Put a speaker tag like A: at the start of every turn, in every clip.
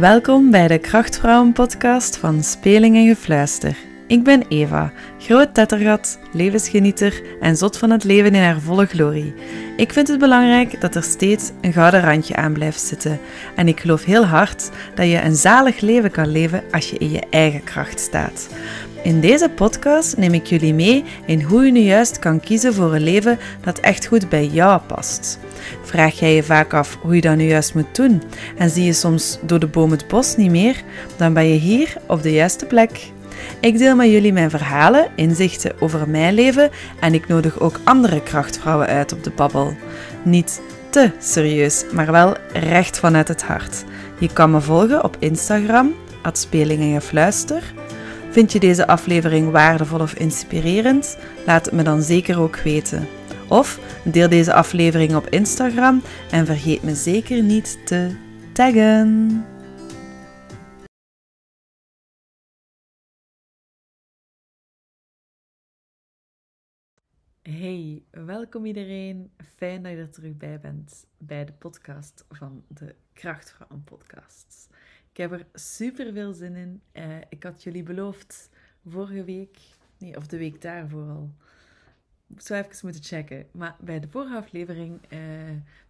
A: Welkom bij de Krachtvrouwen podcast van Speling en Gefluister. Ik ben Eva, groot tettergat, levensgenieter en zot van het leven in haar volle glorie. Ik vind het belangrijk dat er steeds een gouden randje aan blijft zitten. En ik geloof heel hard dat je een zalig leven kan leven als je in je eigen kracht staat. In deze podcast neem ik jullie mee in hoe je nu juist kan kiezen voor een leven dat echt goed bij jou past. Vraag jij je vaak af hoe je dat nu juist moet doen en zie je soms door de boom het bos niet meer, dan ben je hier op de juiste plek. Ik deel met jullie mijn verhalen, inzichten over mijn leven en ik nodig ook andere krachtvrouwen uit op de babbel. Niet te serieus, maar wel recht vanuit het hart. Je kan me volgen op Instagram, Speling en Gefluister. Vind je deze aflevering waardevol of inspirerend? Laat het me dan zeker ook weten. Of deel deze aflevering op Instagram en vergeet me zeker niet te taggen. Hey, welkom iedereen. Fijn dat je er terug bij bent bij de podcast van de Krachtvrouwen Podcasts. Ik heb er super veel zin in. Uh, ik had jullie beloofd vorige week, nee, of de week daarvoor al. Ik zou even moeten checken. Maar bij de vorige aflevering, uh,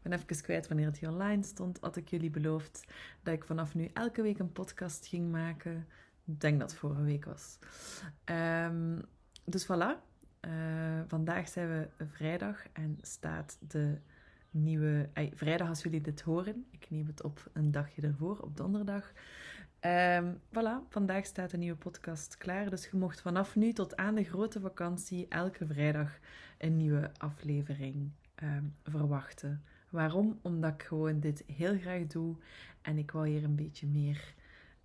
A: ben even kwijt wanneer het hier online stond, had ik jullie beloofd dat ik vanaf nu elke week een podcast ging maken. Ik denk dat het vorige week was. Um, dus voilà. Uh, vandaag zijn we vrijdag en staat de nieuwe... vrijdag als jullie dit horen. Ik neem het op een dagje ervoor, op donderdag. Um, voilà, vandaag staat een nieuwe podcast klaar. Dus je mocht vanaf nu tot aan de grote vakantie elke vrijdag een nieuwe aflevering um, verwachten. Waarom? Omdat ik gewoon dit heel graag doe en ik wil hier een beetje meer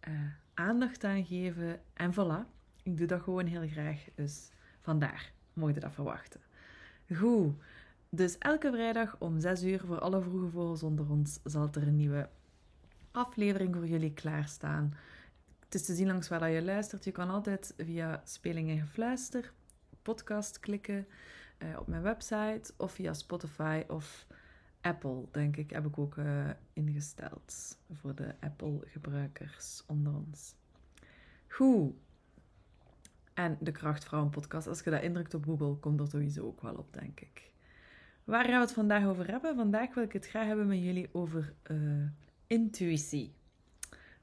A: uh, aandacht aan geven. En voilà, ik doe dat gewoon heel graag. Dus vandaar mocht je dat verwachten. Goed. Dus elke vrijdag om 6 uur voor alle vroege vogels onder ons zal er een nieuwe aflevering voor jullie klaarstaan. Het is te zien langs waar je luistert. Je kan altijd via Speling en Gefluister podcast klikken uh, op mijn website of via Spotify of Apple, denk ik, heb ik ook uh, ingesteld voor de Apple-gebruikers onder ons. Goed. En de Krachtvrouwen podcast, als je dat indrukt op Google, komt er sowieso ook wel op, denk ik. Waar gaan we het vandaag over hebben? Vandaag wil ik het graag hebben met jullie over uh, intuïtie.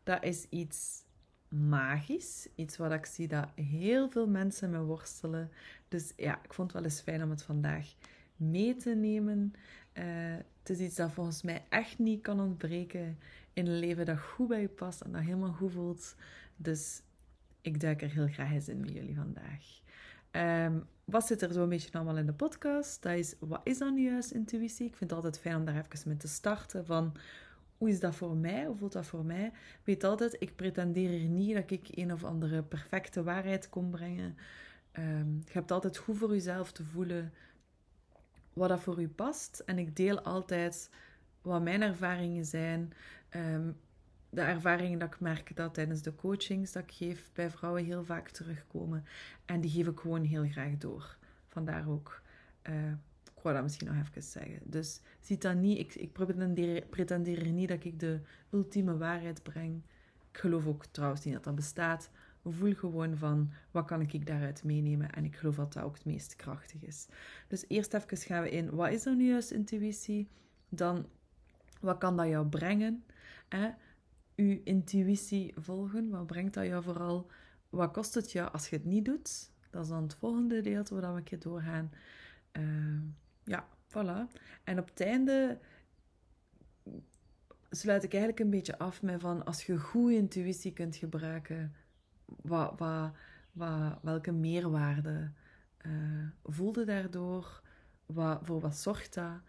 A: Dat is iets magisch, iets wat ik zie dat heel veel mensen me worstelen. Dus ja, ik vond het wel eens fijn om het vandaag mee te nemen. Uh, het is iets dat volgens mij echt niet kan ontbreken in een leven dat goed bij je past en dat helemaal goed voelt. Dus ik duik er heel graag eens in met jullie vandaag. Um, wat zit er zo een beetje allemaal in de podcast? Dat is, wat is dan juist intuïtie? Ik vind het altijd fijn om daar even mee te starten van... Hoe is dat voor mij? Hoe voelt dat voor mij? Weet altijd, ik pretendeer hier niet dat ik een of andere perfecte waarheid kom brengen. Um, je hebt altijd goed voor jezelf te voelen wat dat voor u past. En ik deel altijd wat mijn ervaringen zijn. Um, de ervaringen dat ik merk dat tijdens de coachings dat ik geef bij vrouwen heel vaak terugkomen. En die geef ik gewoon heel graag door. Vandaar ook, uh, ik wou dat misschien nog even zeggen. Dus ziet dat niet, ik, ik pretendeer, pretendeer niet dat ik de ultieme waarheid breng. Ik geloof ook trouwens niet dat dat bestaat. Voel gewoon van, wat kan ik daaruit meenemen? En ik geloof dat dat ook het meest krachtig is. Dus eerst even gaan we in, wat is dan nu juist intuïtie? Dan, wat kan dat jou brengen? Eh? Uw intuïtie volgen? Wat brengt dat jou vooral? Wat kost het jou als je het niet doet? Dat is dan het volgende deel waar we een keer doorgaan. Uh, ja, voilà. En op het einde sluit ik eigenlijk een beetje af met van als je goede intuïtie kunt gebruiken, wat, wat, wat, welke meerwaarde uh, voelde daardoor? Wat, voor wat zorgt dat?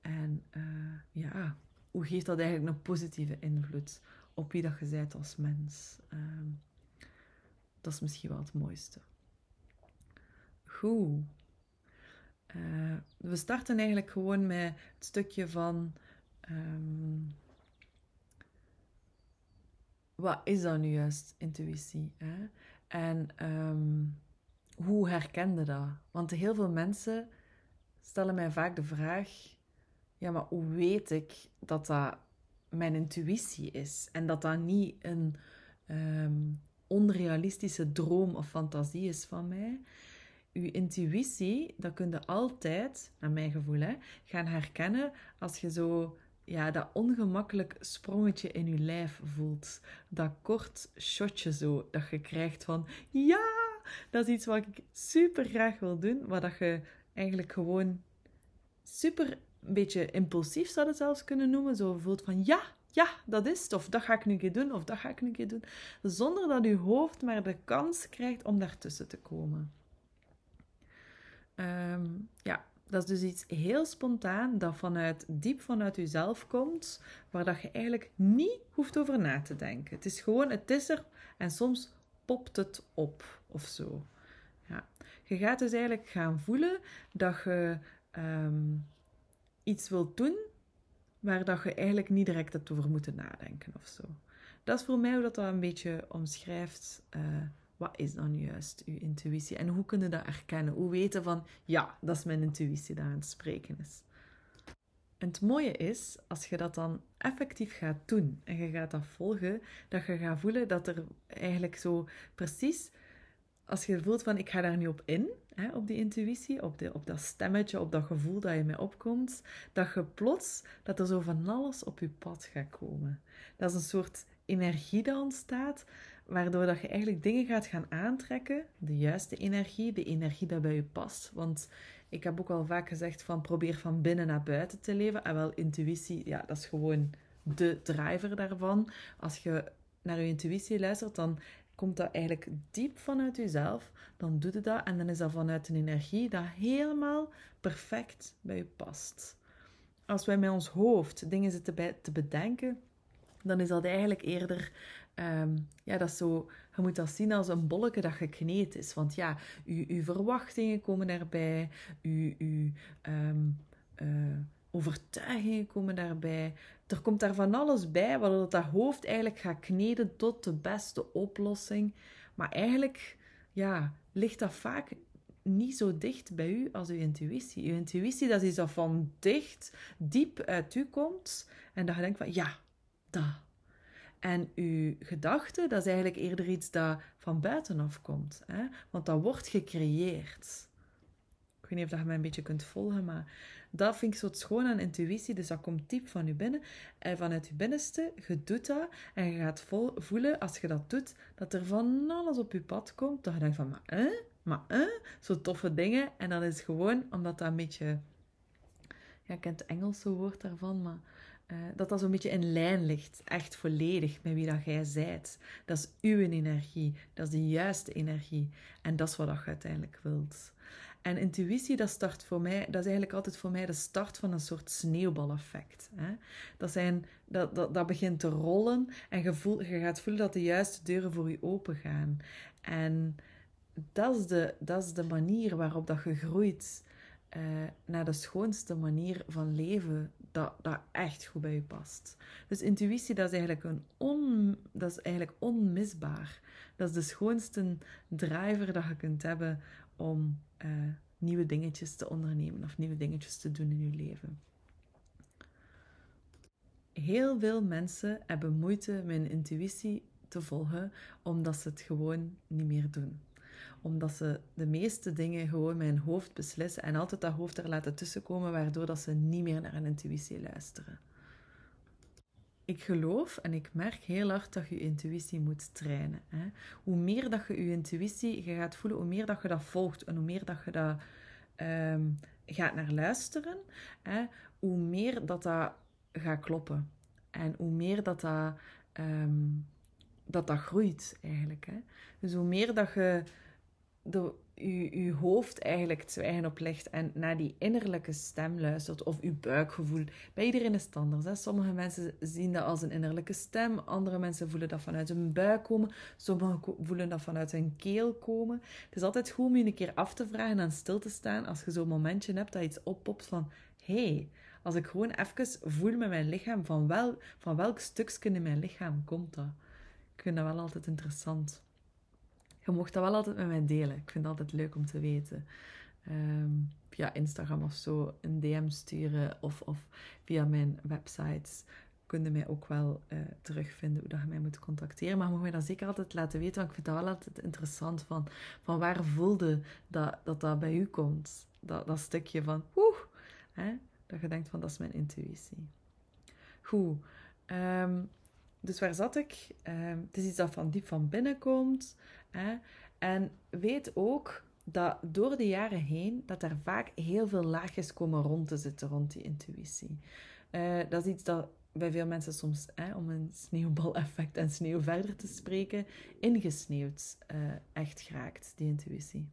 A: En uh, ja, hoe geeft dat eigenlijk een positieve invloed op wie dat je bent als mens. Uh, dat is misschien wel het mooiste. Goed. Uh, we starten eigenlijk gewoon met het stukje van. Um, wat is dan nu juist intuïtie? Hè? En um, hoe herkende dat? Want heel veel mensen stellen mij vaak de vraag: ja, maar hoe weet ik dat dat mijn intuïtie is. En dat dat niet een ehm, onrealistische droom of fantasie is van mij. Uw intuïtie, dat kun je altijd, naar mijn gevoel, hè, gaan herkennen als je zo ja, dat ongemakkelijk sprongetje in je lijf voelt. Dat kort shotje zo, dat je krijgt van ja, dat is iets wat ik super graag wil doen, wat dat je eigenlijk gewoon super een beetje impulsief zou het zelfs kunnen noemen. Zo voelt van ja, ja, dat is het. Of dat ga ik nu een keer doen, of dat ga ik nu een keer doen. Zonder dat je hoofd maar de kans krijgt om daartussen te komen. Ehm, ja, dat is dus iets heel spontaan dat vanuit diep vanuit jezelf komt, waar dat je eigenlijk niet hoeft over na te denken. Het is gewoon, het is er en soms popt het op of zo. Ja. Je gaat dus eigenlijk gaan voelen dat je ehm, iets wilt doen waar dat je eigenlijk niet direct hebt over moeten nadenken of zo. Dat is voor mij hoe dat, dat een beetje omschrijft. Uh, wat is dan juist uw intuïtie? En hoe kunnen dat erkennen? Hoe weten van, ja, dat is mijn intuïtie dat aan het spreken is. En het mooie is, als je dat dan effectief gaat doen en je gaat dat volgen, dat je gaat voelen dat er eigenlijk zo precies, als je voelt van ik ga daar niet op in, hè, op die intuïtie, op, de, op dat stemmetje, op dat gevoel dat je mee opkomt, dat je plots, dat er zo van alles op je pad gaat komen. Dat is een soort energie dat ontstaat, waardoor dat je eigenlijk dingen gaat gaan aantrekken, de juiste energie, de energie die bij je past. Want ik heb ook al vaak gezegd van probeer van binnen naar buiten te leven. En wel intuïtie, ja, dat is gewoon de driver daarvan. Als je naar je intuïtie luistert, dan komt dat eigenlijk diep vanuit jezelf. Dan doet het dat en dan is dat vanuit een energie dat helemaal perfect bij je past. Als wij met ons hoofd dingen zitten te bedenken, dan is dat eigenlijk eerder Ehm, ja, dat zo, je moet dat zien als een bolletje dat gekneed is. Want ja, uw, verwachtingen komen um, uh, overtuigingen komen daarbij. Er komt daar van alles bij, waardoor dat hoofd eigenlijk gaat kneden tot de beste oplossing. Maar eigenlijk, ja, ligt dat vaak niet zo dicht bij u als uw intuïtie. Uw intuïtie, dat is dat van dicht, diep uit u komt. En dat je denkt van, ja, dat, en uw gedachte, dat is eigenlijk eerder iets dat van buitenaf komt. Hè? Want dat wordt gecreëerd. Weet niet of je mij een beetje kunt volgen, maar dat vind ik zo schoon aan intuïtie. Dus dat komt diep van je binnen. En vanuit je binnenste, je doet dat. En je gaat voelen, als je dat doet, dat er van alles op je pad komt. Dat je denkt van, maar eh? Maar eh? Zo toffe dingen. En dat is gewoon omdat dat een beetje... Ja, ik ken het Engelse woord daarvan, maar uh, dat dat zo'n beetje in lijn ligt, echt volledig met wie dat jij zijt. Dat is uw energie, dat is de juiste energie. En dat is wat je uiteindelijk wilt. En intuïtie, dat start voor mij, dat is eigenlijk altijd voor mij de start van een soort sneeuwbaleffect. Hè? Dat, zijn, dat, dat, dat begint te rollen en je, je gaat voelen dat de juiste deuren voor je open gaan. En dat is de, dat is de manier waarop dat je groeit uh, naar de schoonste manier van leven dat, dat echt goed bij je past. Dus intuïtie, dat is eigenlijk, een dat is eigenlijk onmisbaar. Dat is de schoonste driver dat je kunt hebben om uh, nieuwe dingetjes te ondernemen of nieuwe dingetjes te doen in je leven. Heel veel mensen hebben moeite met hun intuïtie te volgen omdat ze het gewoon niet meer doen omdat ze de meeste dingen gewoon met hun hoofd beslissen en altijd dat hoofd er laten tussenkomen, waardoor dat ze niet meer naar hun intuïtie luisteren. Ik geloof en ik merk heel hard dat je intuïtie moet trainen. Hè. Hoe meer dat je je intuïtie je gaat voelen, hoe meer dat je dat volgt en hoe meer dat je dat ehm, gaat naar luisteren, hè, hoe meer dat dat gaat kloppen. En hoe meer dat dat, ehm, dat, dat groeit eigenlijk. Hè. Dus hoe meer dat je de, je hoofd eigenlijk zwijgen oplegt en naar die innerlijke stem luistert of je buikgevoel. Bij iedereen is het anders. Hè? Sommige mensen zien dat als een innerlijke stem, andere mensen voelen dat vanuit hun buik komen, sommigen voelen dat vanuit hun keel komen. Het is altijd goed om je een keer af te vragen en stil te staan als je zo'n momentje hebt dat iets oppopt van hey, als ik gewoon even voel met mijn lichaam, van, wel, van welk stukje in mijn lichaam komt dat? Ik vind dat wel altijd interessant je mocht dat wel altijd met mij delen. Ik vind het altijd leuk om te weten. Um, via Instagram of zo een DM sturen of, of via mijn websites. kun je mij ook wel uh, terugvinden hoe dat je mij moet contacteren. Maar je mag mij dat zeker altijd laten weten, want ik vind dat wel altijd interessant. Van, van waar voelde dat, dat dat bij u komt? Dat, dat stukje van, oeh, hè? dat je denkt van, dat is mijn intuïtie. Goed. Um, dus waar zat ik? Um, het is iets dat van diep van binnen komt. Hè? En weet ook dat door de jaren heen, dat er vaak heel veel laagjes komen rond te zitten rond die intuïtie. Uh, dat is iets dat bij veel mensen soms, hè, om een sneeuwbaleffect en sneeuw verder te spreken, ingesneeuwd uh, echt geraakt, die intuïtie.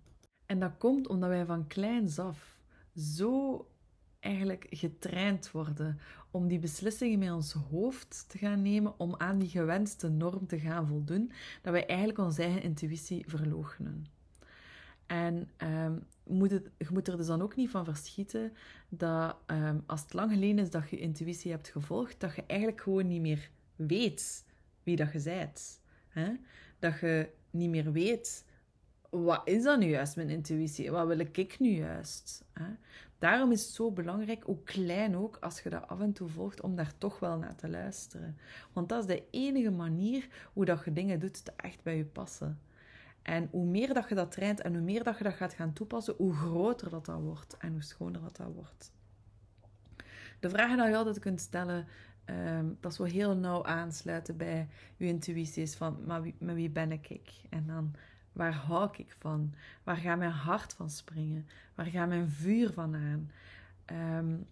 A: En dat komt omdat wij van kleins af zo eigenlijk getraind worden om die beslissingen met ons hoofd te gaan nemen, om aan die gewenste norm te gaan voldoen, dat wij eigenlijk onze eigen intuïtie verloochenen. En um, moet het, je moet er dus dan ook niet van verschieten dat um, als het lang geleden is dat je intuïtie hebt gevolgd, dat je eigenlijk gewoon niet meer weet wie dat je. Hè? Dat je niet meer weet, wat is dat nu juist, mijn intuïtie? Wat wil ik nu juist? Daarom is het zo belangrijk, hoe klein ook, als je dat af en toe volgt, om daar toch wel naar te luisteren. Want dat is de enige manier hoe dat je dingen doet die echt bij je passen. En hoe meer dat je dat traint en hoe meer dat je dat gaat gaan toepassen, hoe groter dat dat wordt en hoe schoner dat dat wordt. De vragen die je altijd kunt stellen, um, dat is wel heel nauw aansluiten bij je intuïtie, is van, maar wie ben ik? En dan, waar hou ik van? Waar gaat mijn hart van springen? Waar gaat mijn vuur van aan? Um,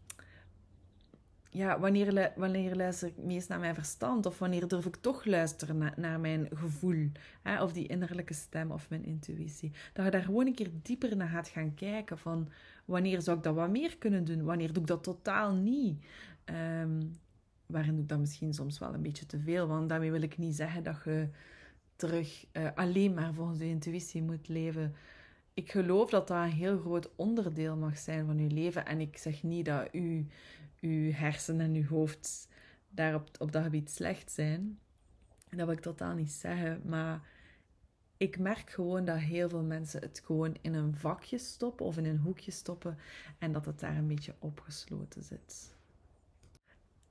A: ja, wanneer, wanneer luister ik meest naar mijn verstand? Of wanneer durf ik toch luisteren naar mijn gevoel? Hè? Of die innerlijke stem of mijn intuïtie. Dat je daar gewoon een keer dieper naar gaat gaan kijken. Van wanneer zou ik dat wat meer kunnen doen? Wanneer doe ik dat totaal niet? Um, waarin doe ik dat misschien soms wel een beetje te veel? Want daarmee wil ik niet zeggen dat je terug uh, alleen maar volgens je intuïtie moet leven. Ik geloof dat dat een heel groot onderdeel mag zijn van je leven. En ik zeg niet dat u uw hersenen en uw hoofd daar op, op dat gebied slecht zijn. Dat wil ik totaal niet zeggen, maar ik merk gewoon dat heel veel mensen het gewoon in een vakje stoppen of in een hoekje stoppen en dat het daar een beetje opgesloten zit.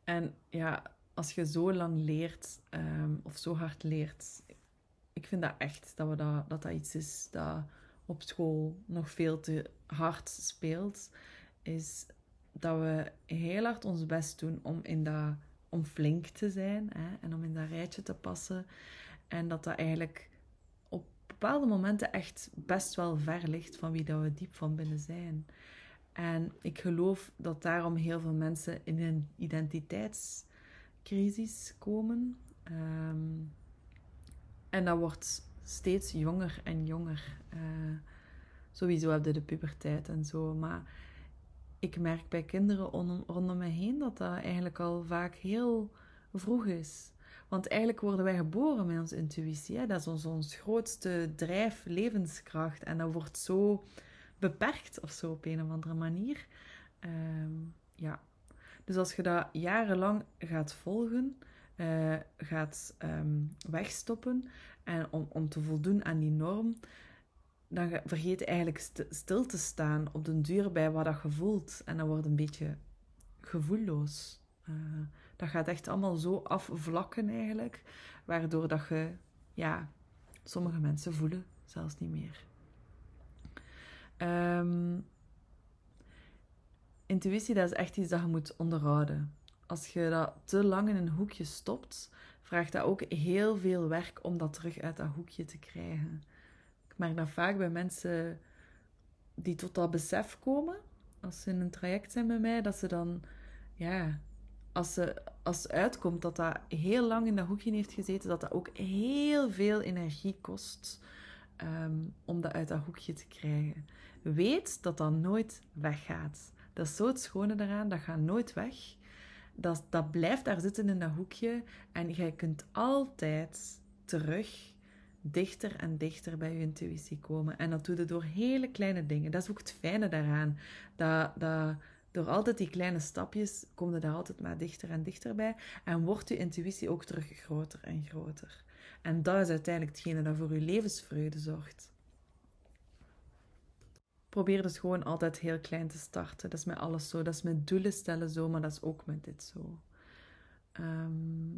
A: En ja, als je zo lang leert ehm, of zo hard leert, ik vind dat echt dat, we dat, dat dat iets is dat op school nog veel te hard speelt, is dat we heel hard ons best doen om, in dat, om flink te zijn hè, en om in dat rijtje te passen. En dat dat eigenlijk op bepaalde momenten echt best wel ver ligt van wie dat we diep van binnen zijn. En ik geloof dat daarom heel veel mensen in een identiteitscrisis komen. Ehm, en dat wordt steeds jonger en jonger. Uh, sowieso heb je de puberteit en zo. Maar ik merk bij kinderen rondom me heen dat dat eigenlijk al vaak heel vroeg is. Want eigenlijk worden wij geboren met onze intuïtie. Hè? Dat is ons, ons grootste drijf, levenskracht. En dat wordt zo beperkt of zo op een of andere manier. Ehm, ja. Dus als je dat jarenlang gaat volgen, uh, gaat um, wegstoppen en om, om te voldoen aan die norm, dan vergeet je eigenlijk stil te staan op den duur bij wat je voelt. En dan wordt een beetje gevoelloos. Uh, dat gaat echt allemaal zo afvlakken eigenlijk, waardoor dat je, ja, sommige mensen voelen zelfs niet meer. Um, intuïtie, dat is echt iets dat je moet onderhouden. Als je dat te lang in een hoekje stopt, vraagt dat ook heel veel werk om dat terug uit dat hoekje te krijgen. Ik merk dat vaak bij mensen die tot dat besef komen, als ze in een traject zijn bij mij, dat ze dan, ja, als, ze, als uitkomt dat dat heel lang in dat hoekje heeft gezeten, dat dat ook heel veel energie kost ehm, om dat uit dat hoekje te krijgen. Weet dat dat nooit weggaat. Dat is zo het schone daaraan, dat gaat nooit weg. Dat, dat blijft daar zitten in dat hoekje en jij kunt altijd terug dichter en dichter bij je intuïtie komen. En dat doe je door hele kleine dingen. Dat is ook het fijne daaraan. Dat, dat door altijd die kleine stapjes kom je daar altijd maar dichter en dichter bij. En wordt je intuïtie ook terug groter en groter. En dat is uiteindelijk hetgene dat voor je levensvreugde zorgt. Probeer dus gewoon altijd heel klein te starten. Dat is met alles zo. Dat is met doelen stellen zo, maar dat is ook met dit zo. Ehm,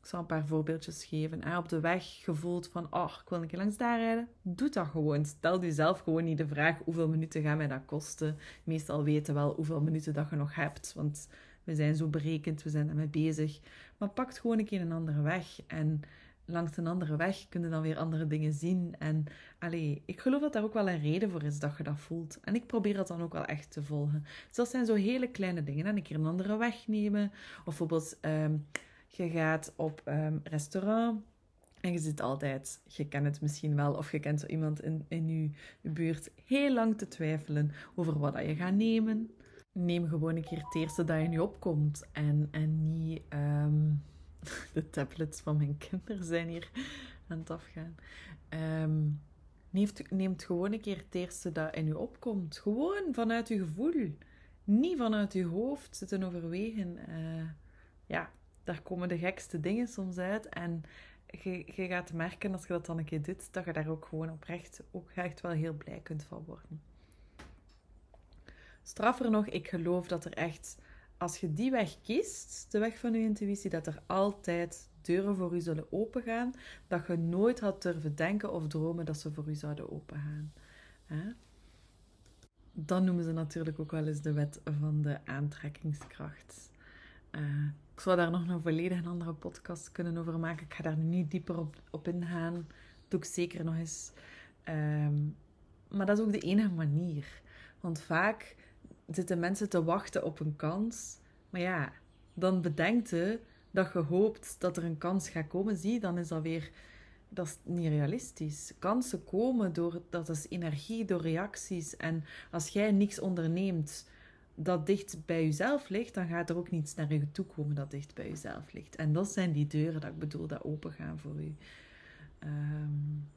A: ik zal een paar voorbeeldjes geven. En op de weg gevoeld van, oh, ik wil een keer langs daar rijden. Doe dat gewoon. Stel jezelf gewoon niet de vraag, hoeveel minuten gaan mij dat kosten? Meestal weten wel hoeveel minuten dat je nog hebt, want we zijn zo berekend, we zijn ermee bezig. Maar pak gewoon een keer een andere weg. En langs een andere weg kun je dan weer andere dingen zien. En allee, ik geloof dat daar ook wel een reden voor is dat je dat voelt. En ik probeer dat dan ook wel echt te volgen. Dus dat zijn zo hele kleine dingen. En een keer een andere weg nemen. Of bijvoorbeeld, ehm, je gaat op um, restaurant. En je zit altijd, je kent het misschien wel, of je kent zo iemand in, in je, buurt, heel lang te twijfelen over wat je gaat nemen. Neem gewoon een keer het eerste dat je nu opkomt. En, en niet... Um, de tablets van mijn kinderen zijn hier aan het afgaan. Um, neemt, neemt gewoon een keer het eerste dat in u opkomt. Gewoon vanuit uw gevoel. Niet vanuit uw hoofd zitten overwegen. Uh, ja, daar komen de gekste dingen soms uit. En je, je gaat merken als je dat dan een keer doet, dat je daar ook gewoon oprecht ook echt wel heel blij kunt van worden. Straffer nog, ik geloof dat er echt als je die weg kiest, de weg van je intuïtie, dat er altijd deuren voor u zullen opengaan, dat je nooit had durven denken of dromen dat ze voor u zouden opengaan. Hè? Dan noemen ze natuurlijk ook wel eens de wet van de aantrekkingskracht. Uh, ik zou daar nog een volledig andere podcast kunnen over maken. Ik ga daar nu niet dieper op, op ingaan. Dat doe ik zeker nog eens. Um, maar dat is ook de enige manier. Want vaak zitten mensen te wachten op een kans. Maar ja, dan bedenkt je dat je hoopt dat er een kans gaat komen. Zie, dan is dat weer... Dat is niet realistisch. Kansen komen door... Dat is energie, door reacties. En als jij niks onderneemt dat dicht bij jezelf ligt, dan gaat er ook niets naar je toe komen dat dicht bij jezelf ligt. En dat zijn die deuren dat ik bedoel, dat open gaan voor u. Um,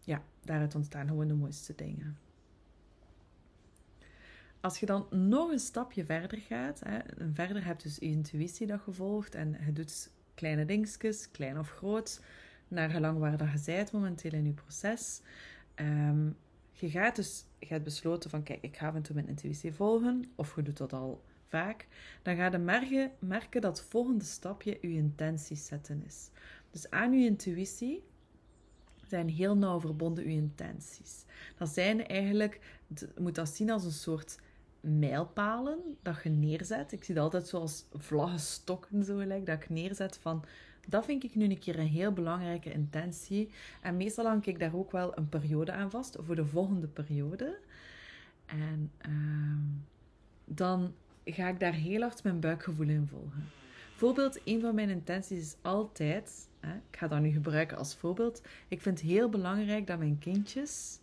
A: ja, daaruit ontstaan gewoon de mooiste dingen. Als je dan nog een stapje verder gaat, hè, en verder hebt dus je intuïtie dat gevolgd en je doet kleine dingetjes, klein of groot, naar gelang waar dat je zijt momenteel in je proces. Um, je gaat dus, je hebt besloten van kijk, ik ga af toe mijn intuïtie volgen, of je doet dat al vaak, dan ga je merken, merken dat het volgende stapje je intenties zetten is. Dus aan je intuïtie zijn heel nauw verbonden je intenties. Dat zijn eigenlijk, je moet dat zien als een soort mijlpalen dat je neerzet. Ik zie dat altijd zoals vlaggenstokken, zo gelijk, dat ik neerzet van... Dat vind ik nu een keer een heel belangrijke intentie. En meestal hang ik daar ook wel een periode aan vast, voor de volgende periode. En uh, dan ga ik daar heel hard mijn buikgevoel in volgen. Bijvoorbeeld, een van mijn intenties is altijd, hè, ik ga dat nu gebruiken als voorbeeld, ik vind het heel belangrijk dat mijn kindjes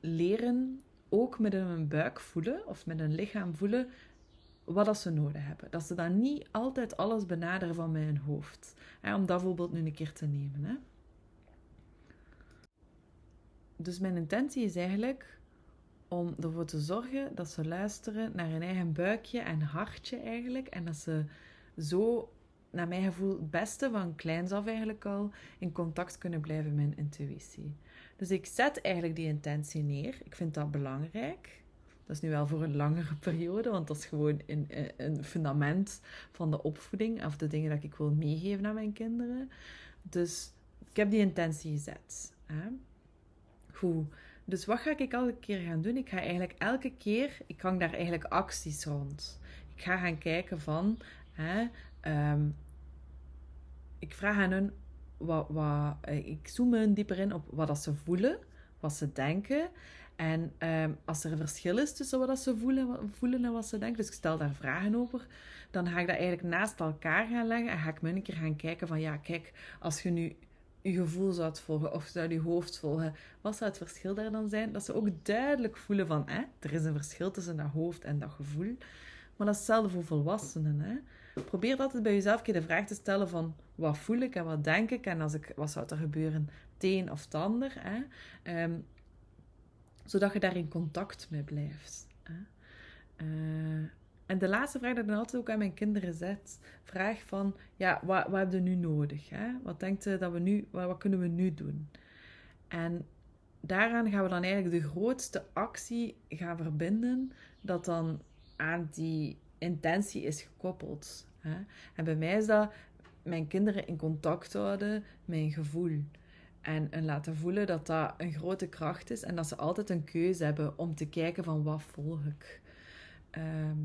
A: leren ook met hun buik voelen of met hun lichaam voelen wat dat ze nodig hebben. Dat ze dan niet altijd alles benaderen van mijn hoofd. Hè, om dat bijvoorbeeld nu een keer te nemen. Hè. Dus mijn intentie is eigenlijk om ervoor te zorgen dat ze luisteren naar hun eigen buikje en hartje eigenlijk. En dat ze zo, naar mijn gevoel, het beste van kleins af eigenlijk al in contact kunnen blijven met mijn intuïtie. Dus ik zet eigenlijk die intentie neer. Ik vind dat belangrijk. Dat is nu wel voor een langere periode, want dat is gewoon een, een fundament van de opvoeding of de dingen dat ik wil meegeven aan mijn kinderen. Dus ik heb die intentie gezet. Hè? Goed. Dus wat ga ik elke keer gaan doen? Ik ga eigenlijk elke keer, ik hang daar eigenlijk acties rond. Ik ga gaan kijken van, hè, um, ik vraag aan hun, wat, wat, eh, ik zoom in dieper in op wat dat ze voelen, wat ze denken. En um, als er een verschil is tussen wat dat ze voelen, voelen en wat ze denken, dus ik stel daar vragen over, dan ga ik dat eigenlijk naast elkaar gaan leggen en ga ik me een keer gaan kijken van, ja, kijk, als je nu je gevoel zou volgen of zou je hoofd volgen, wat zou het verschil daar dan zijn? Dat ze ook duidelijk voelen van, hè, er is een verschil tussen dat hoofd en dat gevoel. Maar dat is hetzelfde voor volwassenen. Hè? Probeer altijd bij jezelf de vraag te stellen van wat voel ik en wat denk ik en als ik, wat zou er gebeuren, het een of het ander. Hè? Um, zodat je daar in contact mee blijft. Hè? Uh, en de laatste vraag die ik dan altijd ook aan mijn kinderen zet, vraag van, ja, wat, wat heb je nu nodig? Hè? Wat denkt dat we nu, wat, wat kunnen we nu doen? En daaraan gaan we dan eigenlijk de grootste actie gaan verbinden, dat dan aan die intentie is gekoppeld. Hè? En bij mij is dat mijn kinderen in contact houden met een gevoel. En, en laten voelen dat dat een grote kracht is en dat ze altijd een keuze hebben om te kijken van wat volg ik. Ehm,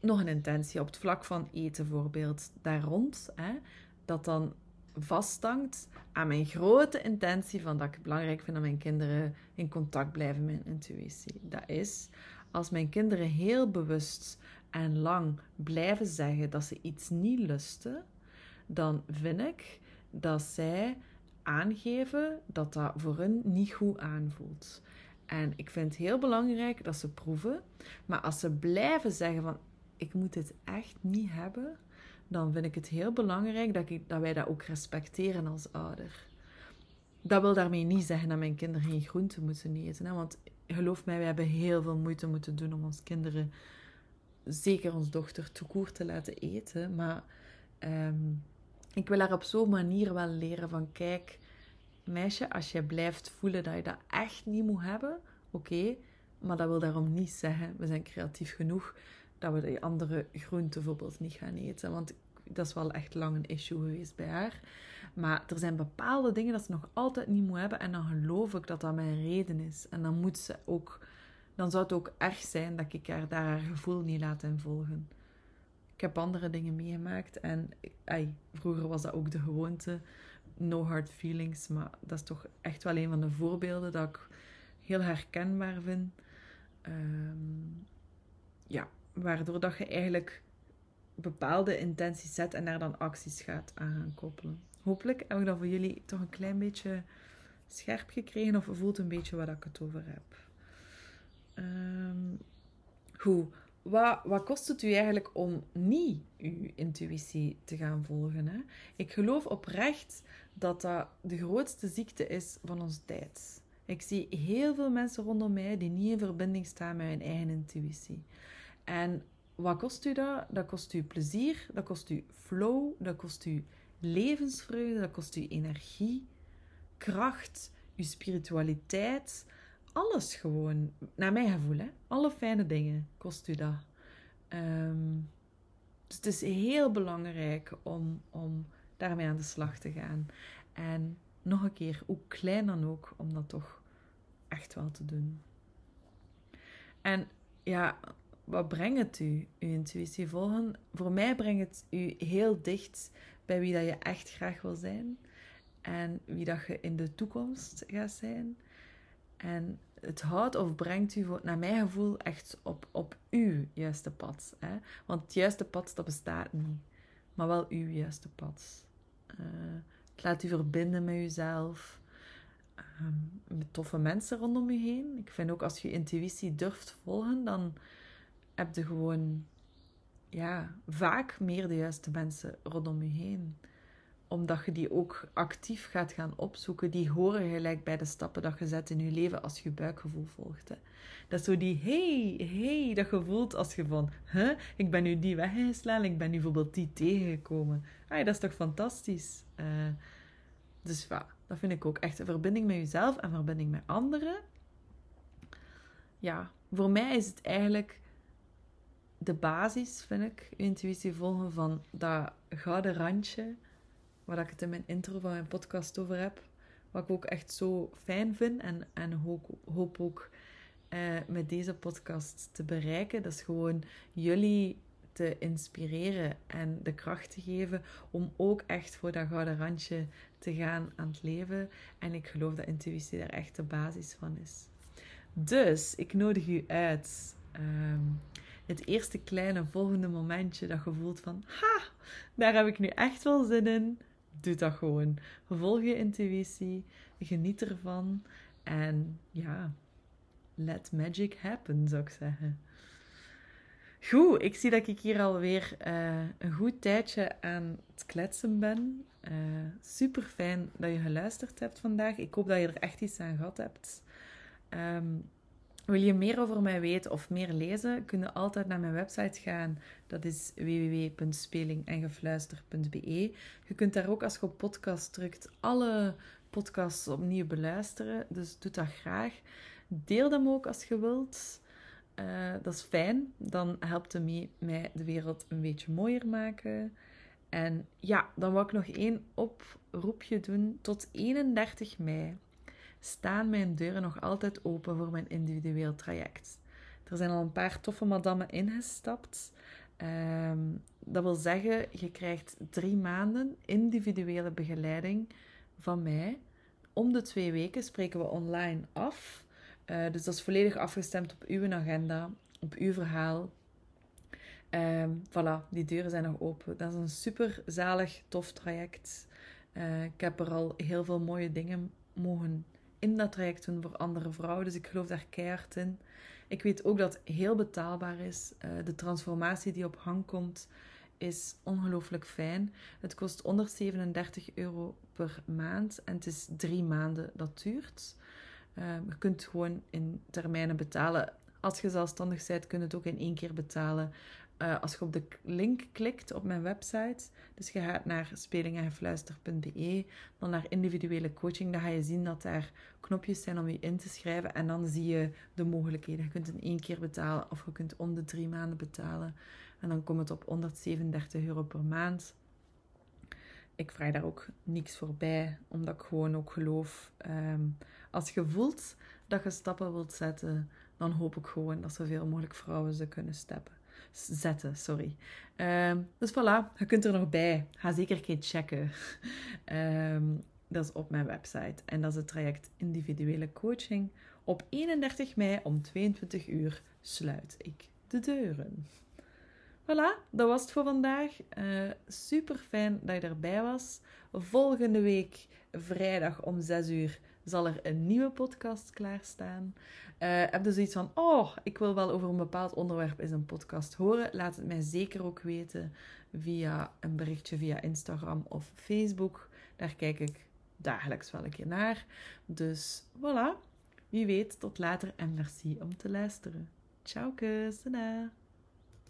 A: nog een intentie op het vlak van eten bijvoorbeeld. Daar rond, hè, dat dan vasthangt aan mijn grote intentie van dat ik belangrijk vind dat mijn kinderen in contact blijven met hun intuïtie. Dat is, als mijn kinderen heel bewust en lang blijven zeggen dat ze iets niet lusten, dan vind ik dat zij aangeven dat dat voor hun niet goed aanvoelt. En ik vind het heel belangrijk dat ze proeven, maar als ze blijven zeggen van ik moet dit echt niet hebben, dan vind ik het heel belangrijk dat, ik, dat wij dat ook respecteren als ouder. Dat wil daarmee niet zeggen dat mijn kinderen geen groenten moeten eten. Hè? Want geloof mij, we hebben heel veel moeite moeten doen om onze kinderen, zeker ons dochter, toekoer te laten eten. Maar ehm, ik wil haar op zo'n manier wel leren van, kijk, meisje, als je blijft voelen dat je dat echt niet moet hebben, oké, maar dat wil daarom niet zeggen, we zijn creatief genoeg dat we die andere groenten bijvoorbeeld niet gaan eten. Want dat is wel echt lang een issue geweest bij haar. Maar er zijn bepaalde dingen dat ze nog altijd niet moet hebben. En dan geloof ik dat dat mijn reden is. En dan moet ze ook... Dan zou het ook erg zijn dat ik haar daar haar gevoel niet laat volgen. Ik heb andere dingen meegemaakt. En ay, vroeger was dat ook de gewoonte. No hard feelings. Maar dat is toch echt wel een van de voorbeelden dat ik heel herkenbaar vind. Um, ja, waardoor dat je eigenlijk bepaalde intenties zet en daar dan acties gaat aan koppelen. Hopelijk heb ik dat voor jullie toch een klein beetje scherp gekregen of voelt een beetje wat ik het over heb. Um, goed, wat, wat kost het u eigenlijk om niet uw intuïtie te gaan volgen? Hè? Ik geloof oprecht dat dat de grootste ziekte is van onze tijd. Ik zie heel veel mensen rondom mij die niet in verbinding staan met hun eigen intuïtie. En wat kost u dat? Dat kost u plezier, dat kost u flow, dat kost u levensvreugde, dat kost u energie, kracht, uw spiritualiteit. Alles gewoon, naar mijn gevoel, hè? alle fijne dingen kost u dat. Ehm, dus het is heel belangrijk om, om daarmee aan de slag te gaan. En nog een keer, hoe klein dan ook, om dat toch echt wel te doen. En ja, wat brengt het u, uw intuïtie volgen? Voor mij brengt het u heel dicht bij wie dat je echt graag wil zijn. En wie dat je in de toekomst gaat zijn. En het houdt of brengt u, naar mijn gevoel, echt op, op uw juiste pad. Hè? Want het juiste pad, dat bestaat niet. Maar wel uw juiste pad. Uh, het laat u verbinden met uzelf. Uh, met toffe mensen rondom u heen. Ik vind ook als je intuïtie durft volgen, dan heb je gewoon ja, vaak meer de juiste mensen rondom je heen. Omdat je die ook actief gaat gaan opzoeken. Die horen gelijk bij de stappen dat je zet in je leven als je buikgevoel volgt. Hè. Dat zo die hey, hey, dat je voelt als je van, huh, ik ben nu die weggeslaan, ik ben nu bijvoorbeeld die tegengekomen. Ah, dat is toch fantastisch? Uh, dus ja, dat vind ik ook echt een verbinding met jezelf en verbinding met anderen. Ja, voor mij is het eigenlijk de basis, vind ik, intuïtie volgen van dat gouden randje, waar ik het in mijn intro van mijn podcast over heb, wat ik ook echt zo fijn vind en, en hoop, hoop ook eh, met deze podcast te bereiken. Dat is gewoon jullie te inspireren en de kracht te geven om ook echt voor dat gouden randje te gaan aan het leven. En ik geloof dat intuïtie daar echt de basis van is. Dus ik nodig u uit. Um, het eerste kleine volgende momentje dat je voelt van, ha, daar heb ik nu echt wel zin in. Doe dat gewoon. Volg je intuïtie, geniet ervan en ja, let magic happen, zou ik zeggen. Goed, ik zie dat ik hier alweer uh, een goed tijdje aan het kletsen ben. Uh, super fijn dat je geluisterd hebt vandaag. Ik hoop dat je er echt iets aan gehad hebt. Um, wil je meer over mij weten of meer lezen, kun je altijd naar mijn website gaan. Dat is www.spelingengefluister.be. Je kunt daar ook als je op podcast drukt alle podcasts opnieuw beluisteren. Dus doe dat graag. Deel hem ook als je wilt. eh, dat is fijn. Dan helpt het mij de wereld een beetje mooier maken. En ja, dan wil ik nog één oproepje doen. Tot 31 mei staan mijn deuren nog altijd open voor mijn individueel traject. Er zijn al een paar toffe madammen ingestapt. Ehm, dat wil zeggen, je krijgt drie maanden individuele begeleiding van mij. Om de twee weken spreken we online af. Uh, dus dat is volledig afgestemd op uw agenda, op uw verhaal. Um, voilà, die deuren zijn nog open. Dat is een super zalig, tof traject. Uh, ik heb er al heel veel mooie dingen mogen in dat traject doen voor andere vrouwen. Dus ik geloof daar keihard in. Ik weet ook dat het heel betaalbaar is. Uh, de transformatie die op hang komt is ongelooflijk fijn. Het kost 137 euro per maand en het is drie maanden dat duurt. Uh, je kunt gewoon in termijnen betalen. Als je zelfstandig bent, kun je het ook in één keer betalen. Uh, als je op de link klikt op mijn website, dus je gaat naar spelingenfluister.be, dan naar individuele coaching, dan ga je zien dat daar knopjes zijn om je in te schrijven en dan zie je de mogelijkheden. Je kunt in één keer betalen of je kunt om de drie maanden betalen en dan komt het op 137 euro per maand. Ik vraag daar ook niks voor bij, omdat ik gewoon ook geloof, um, als je voelt dat je stappen wilt zetten, dan hoop ik gewoon dat zoveel mogelijk vrouwen ze kunnen stappen zetten. Sorry. Um, dus voilà, je kunt er nog bij. Ga zeker een keer checken. Um, dat is op mijn website. En dat is het traject individuele coaching. Op 31 mei om 22 uur sluit ik de deuren. Voilà, dat was het voor vandaag. Uh, super fijn dat je erbij was. Volgende week, vrijdag om 6 uur, zal er een nieuwe podcast klaarstaan. Uh, heb dus iets van, oh, ik wil wel over een bepaald onderwerp in een podcast horen. Laat het mij zeker ook weten via een berichtje via Instagram of Facebook. Daar kijk ik dagelijks wel een keer naar. Dus voilà, wie weet, tot later en merci om te luisteren. Ciao, kus,